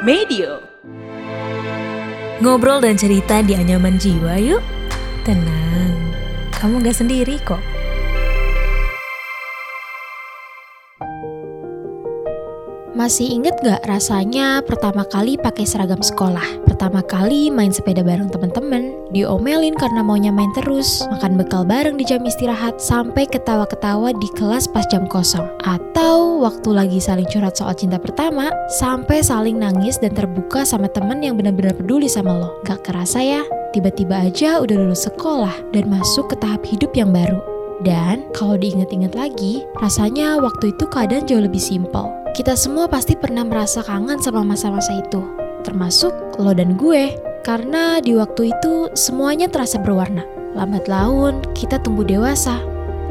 Medio. Ngobrol dan cerita di anyaman jiwa yuk. Tenang, kamu gak sendiri kok. Masih inget gak rasanya pertama kali pakai seragam sekolah? Pertama kali main sepeda bareng temen-temen, diomelin karena maunya main terus, makan bekal bareng di jam istirahat, sampai ketawa-ketawa di kelas pas jam kosong. Atau waktu lagi saling curhat soal cinta pertama, sampai saling nangis dan terbuka sama temen yang benar-benar peduli sama lo. Gak kerasa ya, tiba-tiba aja udah lulus sekolah dan masuk ke tahap hidup yang baru. Dan kalau diingat-ingat lagi, rasanya waktu itu keadaan jauh lebih simpel. Kita semua pasti pernah merasa kangen sama masa-masa itu, termasuk lo dan gue. Karena di waktu itu semuanya terasa berwarna. Lambat laun, kita tumbuh dewasa.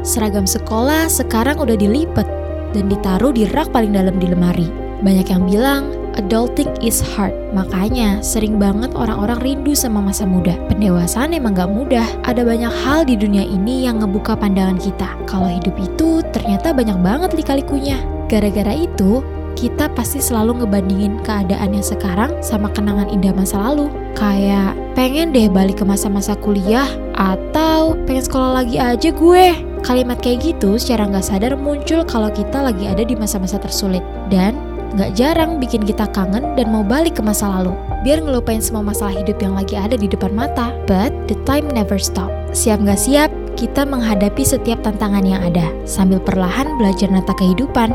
Seragam sekolah sekarang udah dilipet dan ditaruh di rak paling dalam di lemari. Banyak yang bilang, adulting is hard. Makanya sering banget orang-orang rindu sama masa muda. Pendewasaan emang gak mudah. Ada banyak hal di dunia ini yang ngebuka pandangan kita. Kalau hidup itu ternyata banyak banget lika-likunya. Gara-gara itu, kita pasti selalu ngebandingin keadaan yang sekarang sama kenangan indah masa lalu. Kayak pengen deh balik ke masa-masa kuliah atau pengen sekolah lagi aja gue. Kalimat kayak gitu secara nggak sadar muncul kalau kita lagi ada di masa-masa tersulit. Dan nggak jarang bikin kita kangen dan mau balik ke masa lalu. Biar ngelupain semua masalah hidup yang lagi ada di depan mata. But the time never stop. Siap nggak siap, kita menghadapi setiap tantangan yang ada. Sambil perlahan belajar nata kehidupan.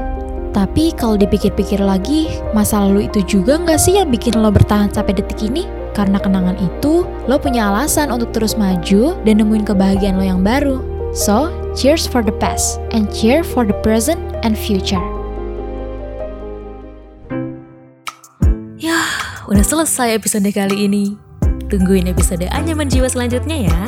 Tapi kalau dipikir-pikir lagi, masa lalu itu juga nggak sih yang bikin lo bertahan sampai detik ini? Karena kenangan itu, lo punya alasan untuk terus maju dan nemuin kebahagiaan lo yang baru. So, cheers for the past, and cheer for the present and future. Udah selesai episode kali ini. Tungguin episode Anyaman Jiwa selanjutnya ya.